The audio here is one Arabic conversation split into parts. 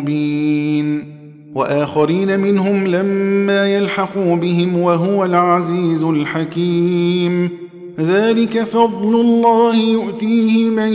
مبين. وآخرين منهم لما يلحقوا بهم وهو العزيز الحكيم. ذلك فضل الله يؤتيه من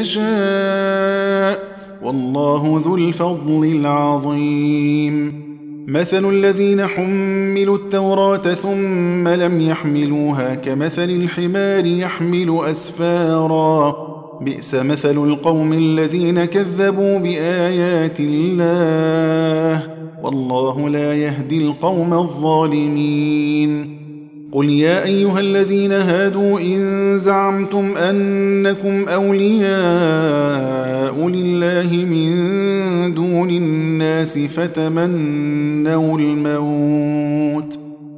يشاء. والله ذو الفضل العظيم. مثل الذين حملوا التوراة ثم لم يحملوها كمثل الحمار يحمل أسفارا. بئس مثل القوم الذين كذبوا بآيات الله والله لا يهدي القوم الظالمين. قل يا أيها الذين هادوا إن زعمتم أنكم أولياء لله من دون الناس فتمنوا الموت.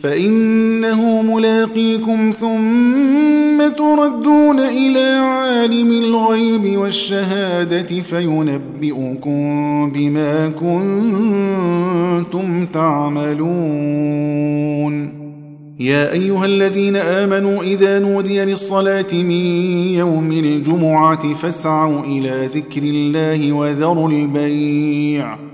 فإنه ملاقيكم ثم تردون إلى عالم الغيب والشهادة فينبئكم بما كنتم تعملون. يا أيها الذين آمنوا إذا نودي للصلاة من يوم الجمعة فاسعوا إلى ذكر الله وذروا البيع.